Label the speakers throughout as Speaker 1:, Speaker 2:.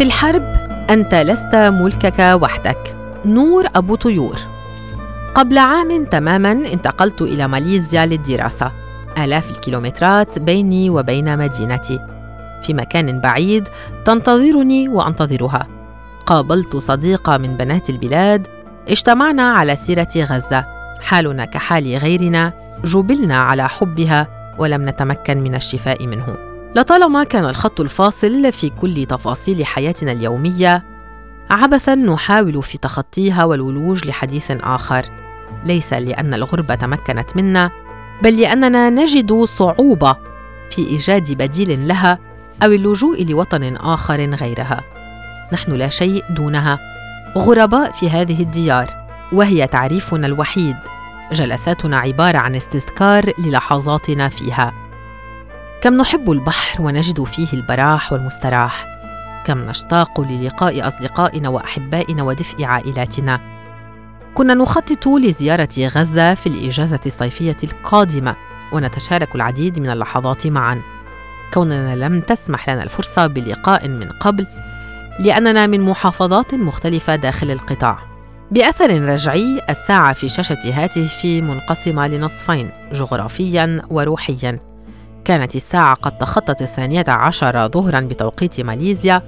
Speaker 1: في الحرب أنت لست ملكك وحدك. نور أبو طيور. قبل عام تماما انتقلت إلى ماليزيا للدراسة. آلاف الكيلومترات بيني وبين مدينتي. في مكان بعيد تنتظرني وأنتظرها. قابلت صديقة من بنات البلاد. اجتمعنا على سيرة غزة. حالنا كحال غيرنا. جبلنا على حبها ولم نتمكن من الشفاء منه. لطالما كان الخط الفاصل في كل تفاصيل حياتنا اليومية عبثا نحاول في تخطيها والولوج لحديث آخر. ليس لأن الغربة تمكنت منا بل لأننا نجد صعوبة في إيجاد بديل لها أو اللجوء لوطن آخر غيرها. نحن لا شيء دونها. غرباء في هذه الديار وهي تعريفنا الوحيد. جلساتنا عبارة عن استذكار للحظاتنا فيها. كم نحب البحر ونجد فيه البراح والمستراح. كم نشتاق للقاء أصدقائنا وأحبائنا ودفء عائلاتنا. كنا نخطط لزيارة غزة في الإجازة الصيفية القادمة ونتشارك العديد من اللحظات معا. كوننا لم تسمح لنا الفرصة بلقاء من قبل لأننا من محافظات مختلفة داخل القطاع. بأثر رجعي الساعة في شاشة هاتفي منقسمة لنصفين جغرافيا وروحيا. كانت الساعة قد تخطت الثانية عشر ظهرا بتوقيت ماليزيا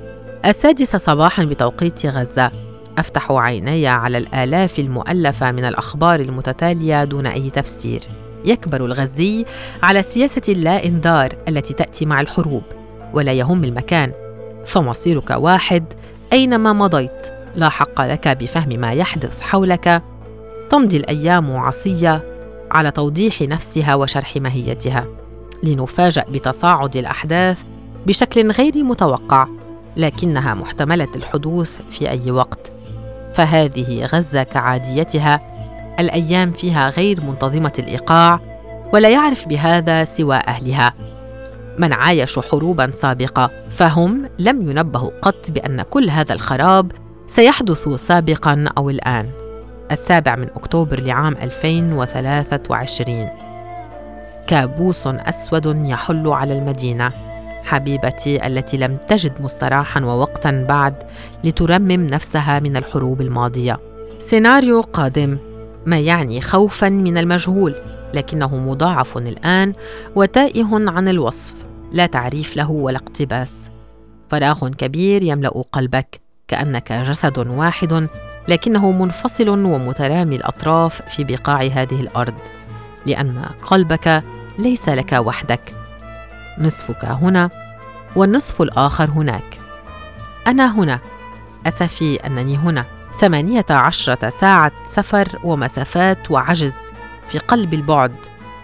Speaker 1: السادسة صباحا بتوقيت غزة. أفتح عيني على الآلاف المؤلفة من الأخبار المتتالية دون أي تفسير. يكبر الغزي على سياسة اللا إنذار التي تأتي مع الحروب ولا يهم المكان. فمصيرك واحد أينما مضيت. لا حق لك بفهم ما يحدث حولك. تمضي الأيام عصية على توضيح نفسها وشرح ماهيتها. لنفاجأ بتصاعد الأحداث بشكل غير متوقع لكنها محتملة الحدوث في أي وقت. فهذه غزة كعاديتها. الأيام فيها غير منتظمة الإيقاع ولا يعرف بهذا سوى أهلها. من عايشوا حروبا سابقة فهم لم ينبهوا قط بأن كل هذا الخراب سيحدث سابقا أو الآن. السابع من أكتوبر لعام 2023 كابوس أسود يحل على المدينة. حبيبتي التي لم تجد مستراحا ووقتا بعد لترمم نفسها من الحروب الماضية. سيناريو قادم. ما يعني خوفا من المجهول لكنه مضاعف الآن وتائه عن الوصف. لا تعريف له ولا اقتباس. فراغ كبير يملأ قلبك كأنك جسد واحد لكنه منفصل ومترامي الأطراف في بقاع هذه الأرض. لأن قلبك ليس لك وحدك. نصفك هنا والنصف الآخر هناك. أنا هنا. أسفي أنني هنا. ثمانية عشرة ساعة سفر ومسافات وعجز في قلب البعد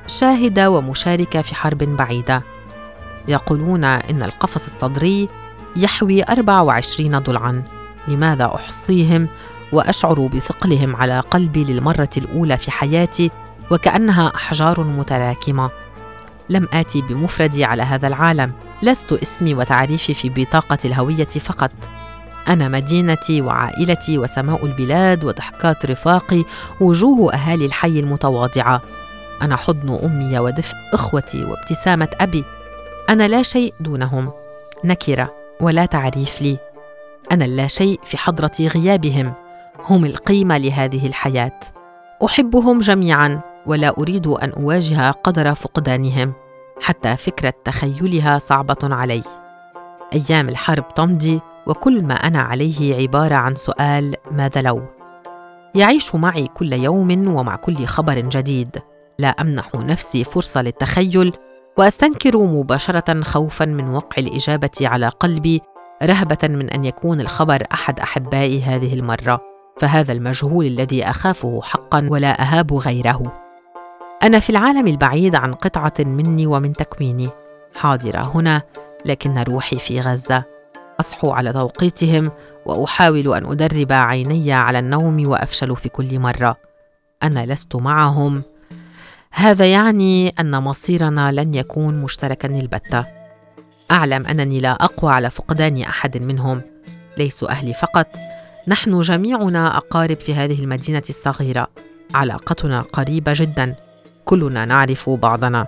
Speaker 1: شاهده ومشاركه في حرب بعيدة. يقولون إن القفص الصدري يحوي 24 ضلعا. لماذا أحصيهم وأشعر بثقلهم على قلبي للمرة الأولى في حياتي وكأنها أحجار متراكمة. لم آتي بمفردي على هذا العالم. لست اسمي وتعريفي في بطاقة الهوية فقط. أنا مدينتي وعائلتي وسماء البلاد وضحكات رفاقي وجوه أهالي الحي المتواضعة. أنا حضن أمي ودفء إخوتي وابتسامة أبي. أنا لا شيء دونهم. نكرة ولا تعريف لي. أنا اللا شيء في حضرة غيابهم. هم القيمة لهذه الحياة. أحبهم جميعا. ولا أريد أن أواجه قدر فقدانهم حتى فكرة تخيلها صعبة علي. أيام الحرب تمضي وكل ما أنا عليه عبارة عن سؤال ماذا لو؟ يعيش معي كل يوم ومع كل خبر جديد. لا أمنح نفسي فرصة للتخيل وأستنكر مباشرة خوفا من وقع الإجابة على قلبي رهبة من أن يكون الخبر أحد أحبائي هذه المرة. فهذا المجهول الذي أخافه حقا ولا أهاب غيره. أنا في العالم البعيد عن قطعة مني ومن تكويني. حاضرة هنا لكن روحي في غزة. أصحو على توقيتهم وأحاول أن أدرب عيني على النوم وأفشل في كل مرة. أنا لست معهم. هذا يعني أن مصيرنا لن يكون مشتركا البته أعلم أنني لا أقوى على فقدان أحد منهم. ليسوا أهلي فقط. نحن جميعنا أقارب في هذه المدينة الصغيرة. علاقتنا قريبة جدا. كلنا نعرف بعضنا.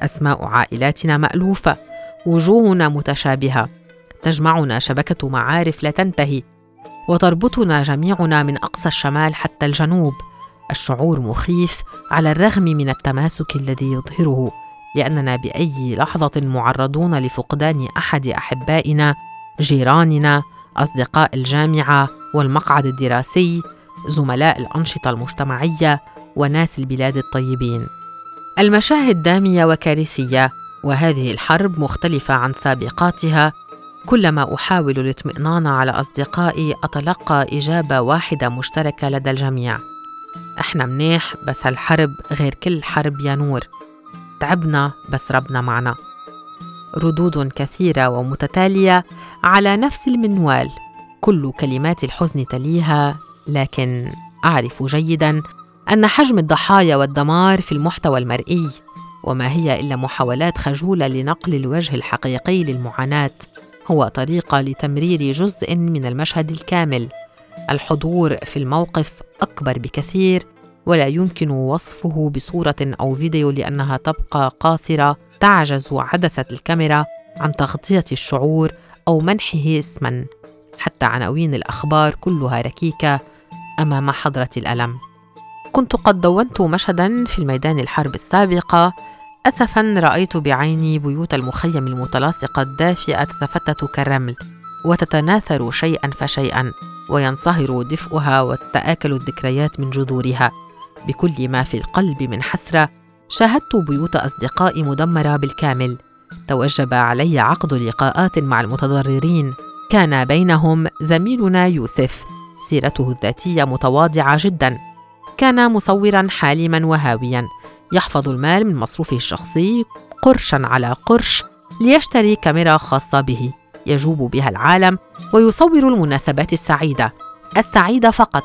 Speaker 1: أسماء عائلاتنا مألوفة وجوهنا متشابهة. تجمعنا شبكة معارف لا تنتهي وتربطنا جميعنا من أقصى الشمال حتى الجنوب. الشعور مخيف على الرغم من التماسك الذي يظهره لأننا بأي لحظة معرضون لفقدان أحد أحبائنا جيراننا أصدقاء الجامعة والمقعد الدراسي زملاء الأنشطة المجتمعية وناس البلاد الطيبين. المشاهد دامية وكارثية وهذه الحرب مختلفة عن سابقاتها كلما أحاول الاطمئنان على أصدقائي اتلقى إجابة واحدة مشتركة لدى الجميع. إحنا منيح بس هالحرب غير كل حرب يا نور. تعبنا بس ربنا معنا. ردود كثيرة ومتتالية على نفس المنوال كل كلمات الحزن تليها لكن أعرف جيدا أن حجم الضحايا والدمار في المحتوى المرئي وما هي إلا محاولات خجولة لنقل الوجه الحقيقي للمعاناة هو طريقه لتمرير جزء من المشهد الكامل. الحضور في الموقف أكبر بكثير ولا يمكن وصفه بصورة أو فيديو لأنها تبقى قاصرة تعجز عدسة الكاميرا عن تغطية الشعور أو منحه اسما. حتى عناوين الأخبار كلها ركيكة أمام حضرة الألم. كنت قد دونت مشهدا في الميدان الحرب السابقة. اسفا رأيت بعيني بيوت المخيم المتلاصقة الدافئة تتفتت كالرمل وتتناثر شيئا فشيئا وينصهر دفئها وتتآكل الذكريات من جذورها. بكل ما في القلب من حسرة شاهدت بيوت أصدقائي مدمرة بالكامل. توجب علي عقد لقاءات مع المتضررين. كان بينهم زميلنا يوسف. سيرته الذاتية متواضعة جدا. كان مصورا حالما وهاويا. يحفظ المال من مصروفه الشخصي قرشا على قرش ليشتري كاميرا خاصة به. يجوب بها العالم ويصور المناسبات السعيدة. السعيدة فقط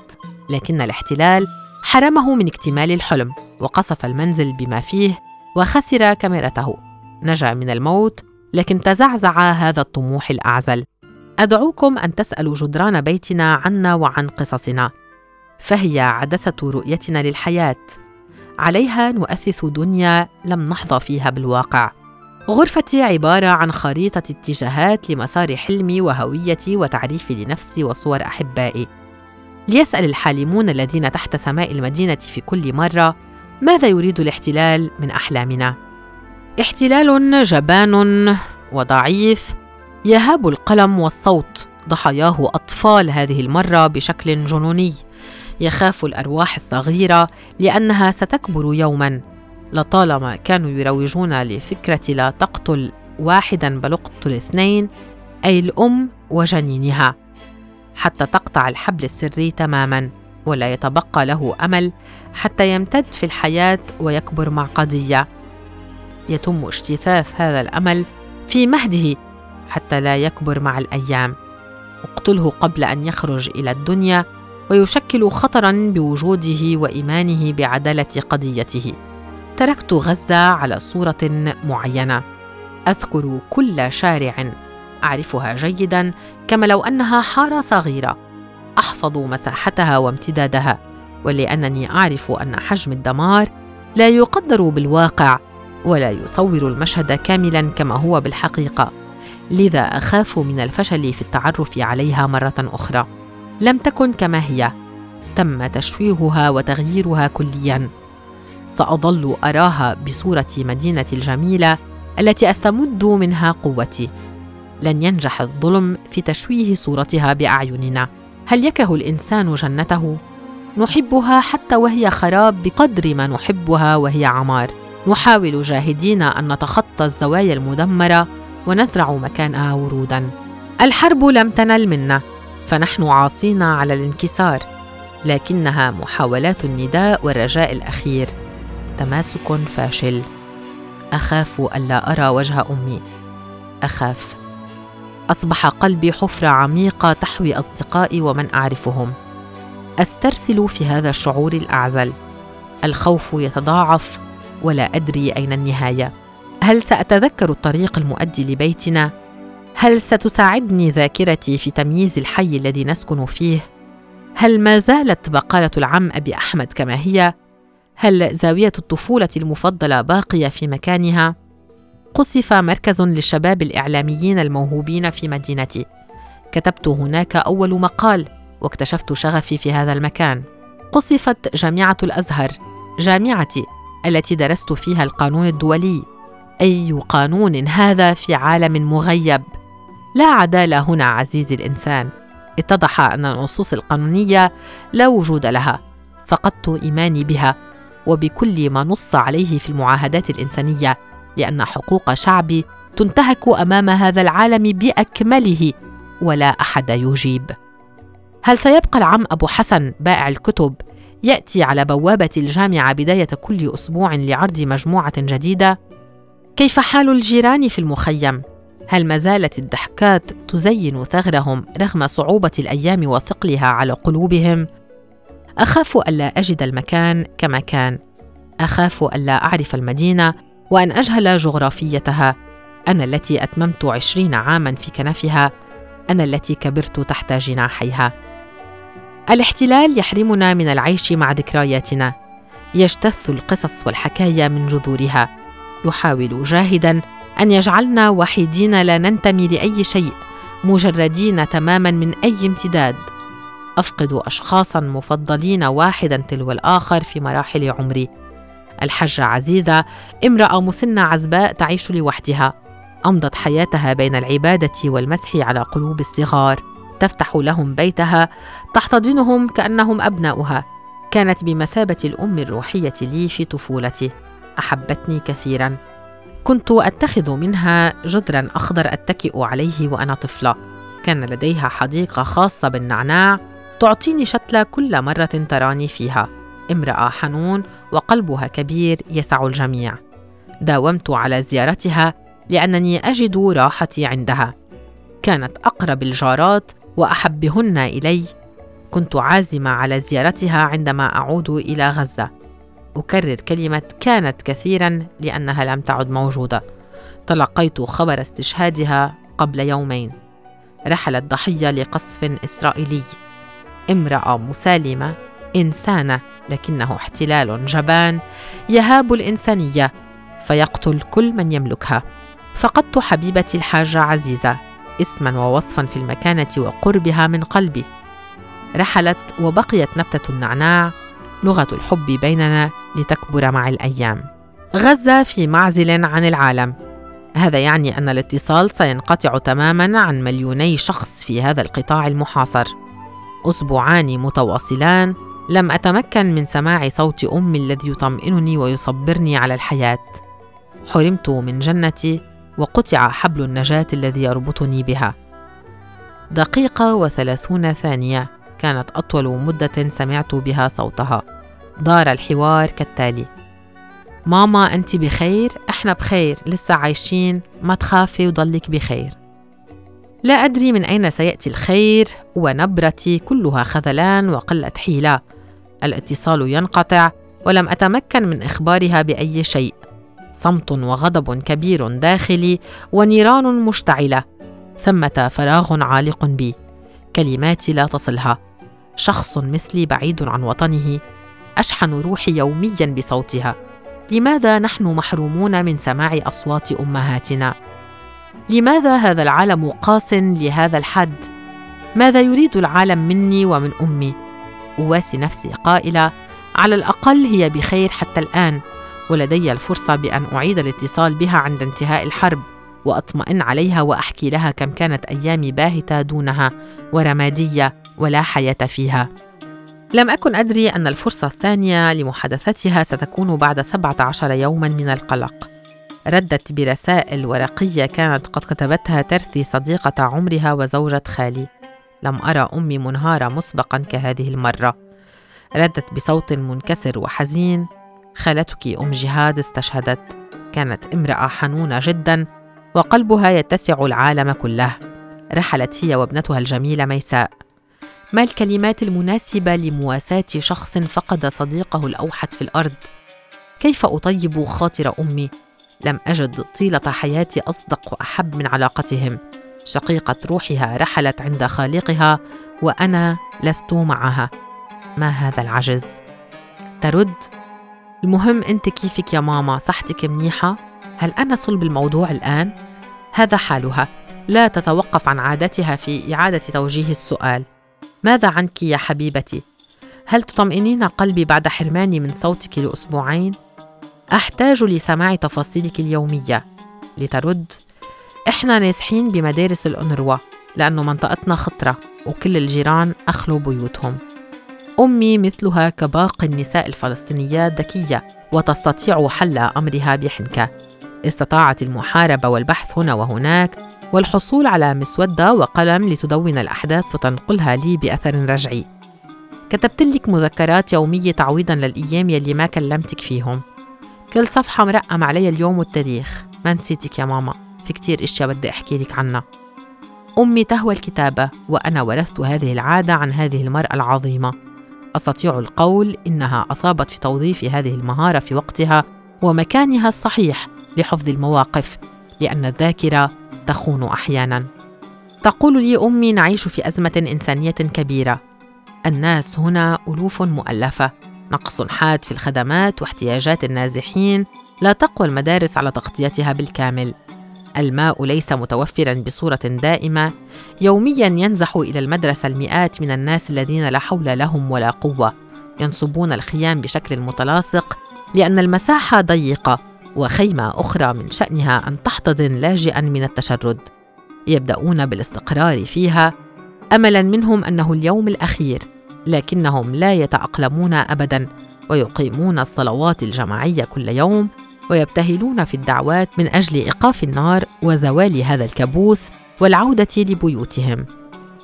Speaker 1: لكن الاحتلال حرمه من اكتمال الحلم وقصف المنزل بما فيه وخسر كاميرته. نجا من الموت لكن تزعزع هذا الطموح الأعزل. أدعوكم أن تسألوا جدران بيتنا عنا وعن قصصنا. فهي عدسة رؤيتنا للحياة. عليها نؤثث دنيا لم نحظى فيها بالواقع. غرفتي عبارة عن خريطة اتجاهات لمسار حلمي وهويتي وتعريفي لنفسي وصور أحبائي. ليسأل الحالمون الذين تحت سماء المدينة في كل مرة ماذا يريد الاحتلال من أحلامنا؟ احتلال جبان وضعيف يهاب القلم والصوت ضحاياه أطفال هذه المرة بشكل جنوني. يخاف الأرواح الصغيرة لأنها ستكبر يوما لطالما كانوا يروجون لفكرة لا تقتل واحدا بل اقتل اثنين أي الأم وجنينها حتى تقطع الحبل السري تماما ولا يتبقى له أمل حتى يمتد في الحياة ويكبر مع قضية. يتم اجتثاث هذا الأمل في مهده حتى لا يكبر مع الأيام. اقتله قبل أن يخرج إلى الدنيا ويشكل خطرا بوجوده وإيمانه بعدالة قضيته. تركت غزة على صورة معينة. أذكر كل شارع أعرفها جيدا كما لو أنها حارة صغيرة. أحفظ مساحتها وامتدادها ولأنني أعرف أن حجم الدمار لا يقدر بالواقع ولا يصور المشهد كاملا كما هو بالحقيقة. لذا أخاف من الفشل في التعرف عليها مرة أخرى. لم تكن كما هي. تم تشويهها وتغييرها كليا. سأظل أراها بصورة مدينة الجميلة التي أستمد منها قوتي. لن ينجح الظلم في تشويه صورتها بأعيننا. هل يكره الإنسان جنته؟ نحبها حتى وهي خراب بقدر ما نحبها وهي عمار. نحاول جاهدين أن نتخطى الزوايا المدمرة ونزرع مكانها ورودا. الحرب لم تنل منا. فنحن عاصين على الانكسار لكنها محاولات النداء والرجاء الأخير. تماسك فاشل. أخاف الا أرى وجه أمي. أخاف. أصبح قلبي حفره عميقه تحوي أصدقائي ومن أعرفهم. أسترسل في هذا الشعور الأعزل. الخوف يتضاعف ولا أدري أين النهاية. هل سأتذكر الطريق المؤدي لبيتنا؟ هل ستساعدني ذاكرتي في تمييز الحي الذي نسكن فيه؟ هل ما زالت بقالة العم أبي أحمد كما هي؟ هل زاوية الطفولة المفضلة باقية في مكانها؟ قصف مركز للشباب الإعلاميين الموهوبين في مدينتي. كتبت هناك أول مقال واكتشفت شغفي في هذا المكان. قصفت جامعة الأزهر جامعتي التي درست فيها القانون الدولي. أي قانون هذا في عالم مغيب؟ لا عدالة هنا عزيزي الإنسان اتضح أن النصوص القانونية لا وجود لها فقدت إيماني بها وبكل ما نص عليه في المعاهدات الإنسانية لأن حقوق شعبي تنتهك أمام هذا العالم بأكمله ولا أحد يجيب هل سيبقى العم أبو حسن بائع الكتب يأتي على بوابة الجامعة بداية كل أسبوع لعرض مجموعة جديدة؟ كيف حال الجيران في المخيم؟ هل ما زالت الضحكات تزين ثغرهم رغم صعوبة الأيام وثقلها على قلوبهم؟ أخاف ألا أجد المكان كما كان. أخاف ألا أعرف المدينة وأن أجهل جغرافيتها. أنا التي أتممت عشرين عاماً في كنفها. أنا التي كبرت تحت جناحيها. الاحتلال يحرمنا من العيش مع ذكرياتنا. يجتث القصص والحكايا من جذورها. يحاول جاهدا أن يجعلنا وحيدين لا ننتمي لأي شيء مجردين تماما من أي امتداد. أفقد اشخاصا مفضلين واحدا تلو الآخر في مراحل عمري. الحجه عزيزة امرأة مسنة عزباء تعيش لوحدها. أمضت حياتها بين العبادة والمسح على قلوب الصغار. تفتح لهم بيتها تحتضنهم كأنهم أبناؤها. كانت بمثابة الأم الروحية لي في طفولتي. أحبتني كثيرا. كنت أتخذ منها جدرا أخضر أتكئ عليه وأنا طفلة. كان لديها حديقة خاصة بالنعناع تعطيني شتلة كل مرة تراني فيها. امرأة حنون وقلبها كبير يسع الجميع. داومت على زيارتها لأنني أجد راحتي عندها. كانت أقرب الجارات وأحبهن إلي. كنت عازمة على زيارتها عندما أعود إلى غزة. أكرر كلمة كانت كثيرا لأنها لم تعد موجودة. تلقيت خبر استشهادها قبل يومين. رحلت ضحية لقصف إسرائيلي. امرأة مسالمة إنسانة لكنه احتلال جبان يهاب الإنسانية فيقتل كل من يملكها. فقدت حبيبتي الحاجة عزيزة اسما ووصفا في المكانة وقربها من قلبي. رحلت وبقيت نبتة النعناع لغة الحب بيننا لتكبر مع الأيام. غزة في معزل عن العالم. هذا يعني أن الاتصال سينقطع تماما عن مليوني شخص في هذا القطاع المحاصر. أسبوعان متواصلان. لم أتمكن من سماع صوت أمي الذي يطمئنني ويصبرني على الحياة. حرمت من جنتي وقطع حبل النجاة الذي يربطني بها. دقيقة وثلاثون ثانية. كانت أطول مدة سمعت بها صوتها. دار الحوار كالتالي. ماما أنت بخير؟ إحنا بخير. لسه عايشين. ما تخافي وضلك بخير. لا أدري من أين سيأتي الخير. ونبرتي كلها خذلان وقلة حيلة. الاتصال ينقطع ولم أتمكن من إخبارها بأي شيء. صمت وغضب كبير داخلي ونيران مشتعلة. ثمة فراغ عالق بي. كلماتي لا تصلها. شخص مثلي بعيد عن وطنه أشحن روحي يوميا بصوتها. لماذا نحن محرومون من سماع أصوات أمهاتنا؟ لماذا هذا العالم قاس لهذا الحد؟ ماذا يريد العالم مني ومن أمي؟ أواسي نفسي قائلة على الأقل هي بخير حتى الآن ولدي الفرصة بأن أعيد الاتصال بها عند انتهاء الحرب وأطمئن عليها وأحكي لها كم كانت أيامي باهتة دونها ورمادية. ولا حياة فيها. لم أكن أدري أن الفرصة الثانية لمحادثتها ستكون بعد 17 يوما من القلق. ردت برسائل ورقية كانت قد كتبتها ترثي صديقة عمرها وزوجة خالي. لم أرى أمي منهارة مسبقا كهذه المرة. ردت بصوت منكسر وحزين خالتك أم جهاد استشهدت. كانت امرأة حنونة جدا وقلبها يتسع العالم كله. رحلت هي وابنتها الجميلة ميساء. ما الكلمات المناسبة لمواساة شخص فقد صديقه الأوحد في الأرض؟ كيف أطيب خاطر أمي لم أجد طيلة حياتي أصدق وأحب من علاقتهم شقيقة روحها رحلت عند خالقها وأنا لست معها ما هذا العجز؟ ترد المهم أنت كيفك يا ماما صحتك منيحة؟ هل أنا صلب الموضوع الآن؟ هذا حالها لا تتوقف عن عادتها في إعادة توجيه السؤال ماذا عنك يا حبيبتي؟ هل تطمئنين قلبي بعد حرماني من صوتك لأسبوعين؟ أحتاج لسماع تفاصيلك اليومية لترد إحنا نازحين بمدارس الأونروا لأنه منطقتنا خطرة وكل الجيران أخلوا بيوتهم أمي مثلها كباقي النساء الفلسطينيات ذكية وتستطيع حل أمرها بحنكة استطاعت المحاربة والبحث هنا وهناك والحصول على مسودة وقلم لتدون الأحداث وتنقلها لي بأثر رجعي. كتبت لك مذكرات يومية تعويضا للأيام يلي ما كلمتك فيهم. كل صفحة مرقم عليها اليوم والتاريخ. ما نسيتك يا ماما. في كتير إشياء بدي أحكي لك عنها. أمي تهوى الكتابة وأنا ورثت هذه العادة عن هذه المرأة العظيمة. أستطيع القول إنها أصابت في توظيف هذه المهارة في وقتها ومكانها الصحيح لحفظ المواقف لأن الذاكرة تخون أحيانا. تقول لي أمي نعيش في أزمة إنسانية كبيرة. الناس هنا ألوف مؤلفة. نقص حاد في الخدمات واحتياجات النازحين. لا تقوى المدارس على تغطيتها بالكامل. الماء ليس متوفرا بصورة دائمة. يوميا ينزح إلى المدرسة المئات من الناس الذين لا حول لهم ولا قوة. ينصبون الخيام بشكل متلاصق لأن المساحة ضيقة. وخيمة أخرى من شأنها أن تحتضن لاجئا من التشرد يبدأون بالاستقرار فيها. املا منهم أنه اليوم الأخير لكنهم لا يتأقلمون ابدا ويقيمون الصلوات الجماعية كل يوم ويبتهلون في الدعوات من أجل إيقاف النار وزوال هذا الكابوس والعودة لبيوتهم.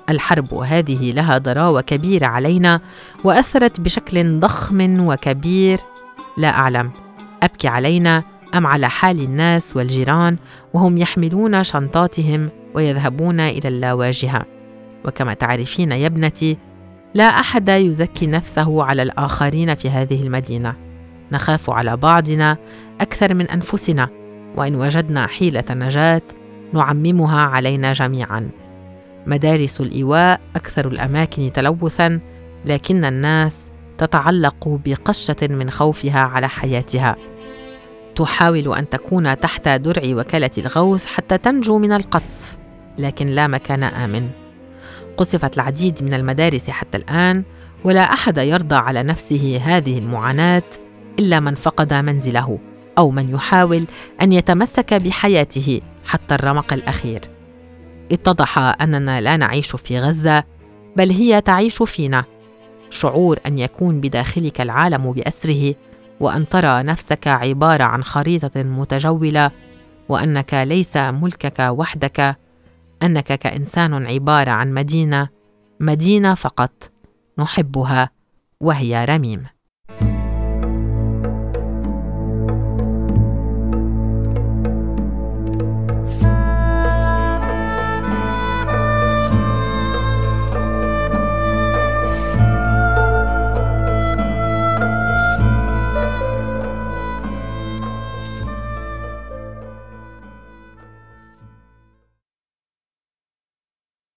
Speaker 1: الحرب هذه لها ضراوة كبيرة علينا وأثرت بشكل ضخم وكبير. لا أعلم أبكي علينا أم على حال الناس والجيران وهم يحملون شنطاتهم ويذهبون إلى اللاواجهة. وكما تعرفين يا ابنتي لا أحد يزكي نفسه على الآخرين في هذه المدينة. نخاف على بعضنا أكثر من أنفسنا وإن وجدنا حيلة نجاة نعممها علينا جميعا. مدارس الإيواء أكثر الأماكن تلوثا لكن الناس تتعلق بقشة من خوفها على حياتها. تحاول أن تكون تحت درع وكالة الغوث حتى تنجو من القصف لكن لا مكان آمن. قصفت العديد من المدارس حتى الآن ولا أحد يرضى على نفسه هذه المعاناة إلا من فقد منزله أو من يحاول أن يتمسك بحياته حتى الرمق الأخير. اتضح أننا لا نعيش في غزة بل هي تعيش فينا. شعور أن يكون بداخلك العالم بأسره وأن ترى نفسك عبارة عن خريطة متجولة وأنك ليس ملكك وحدك أنك كإنسان عبارة عن مدينة مدينة فقط نحبها وهي رميم.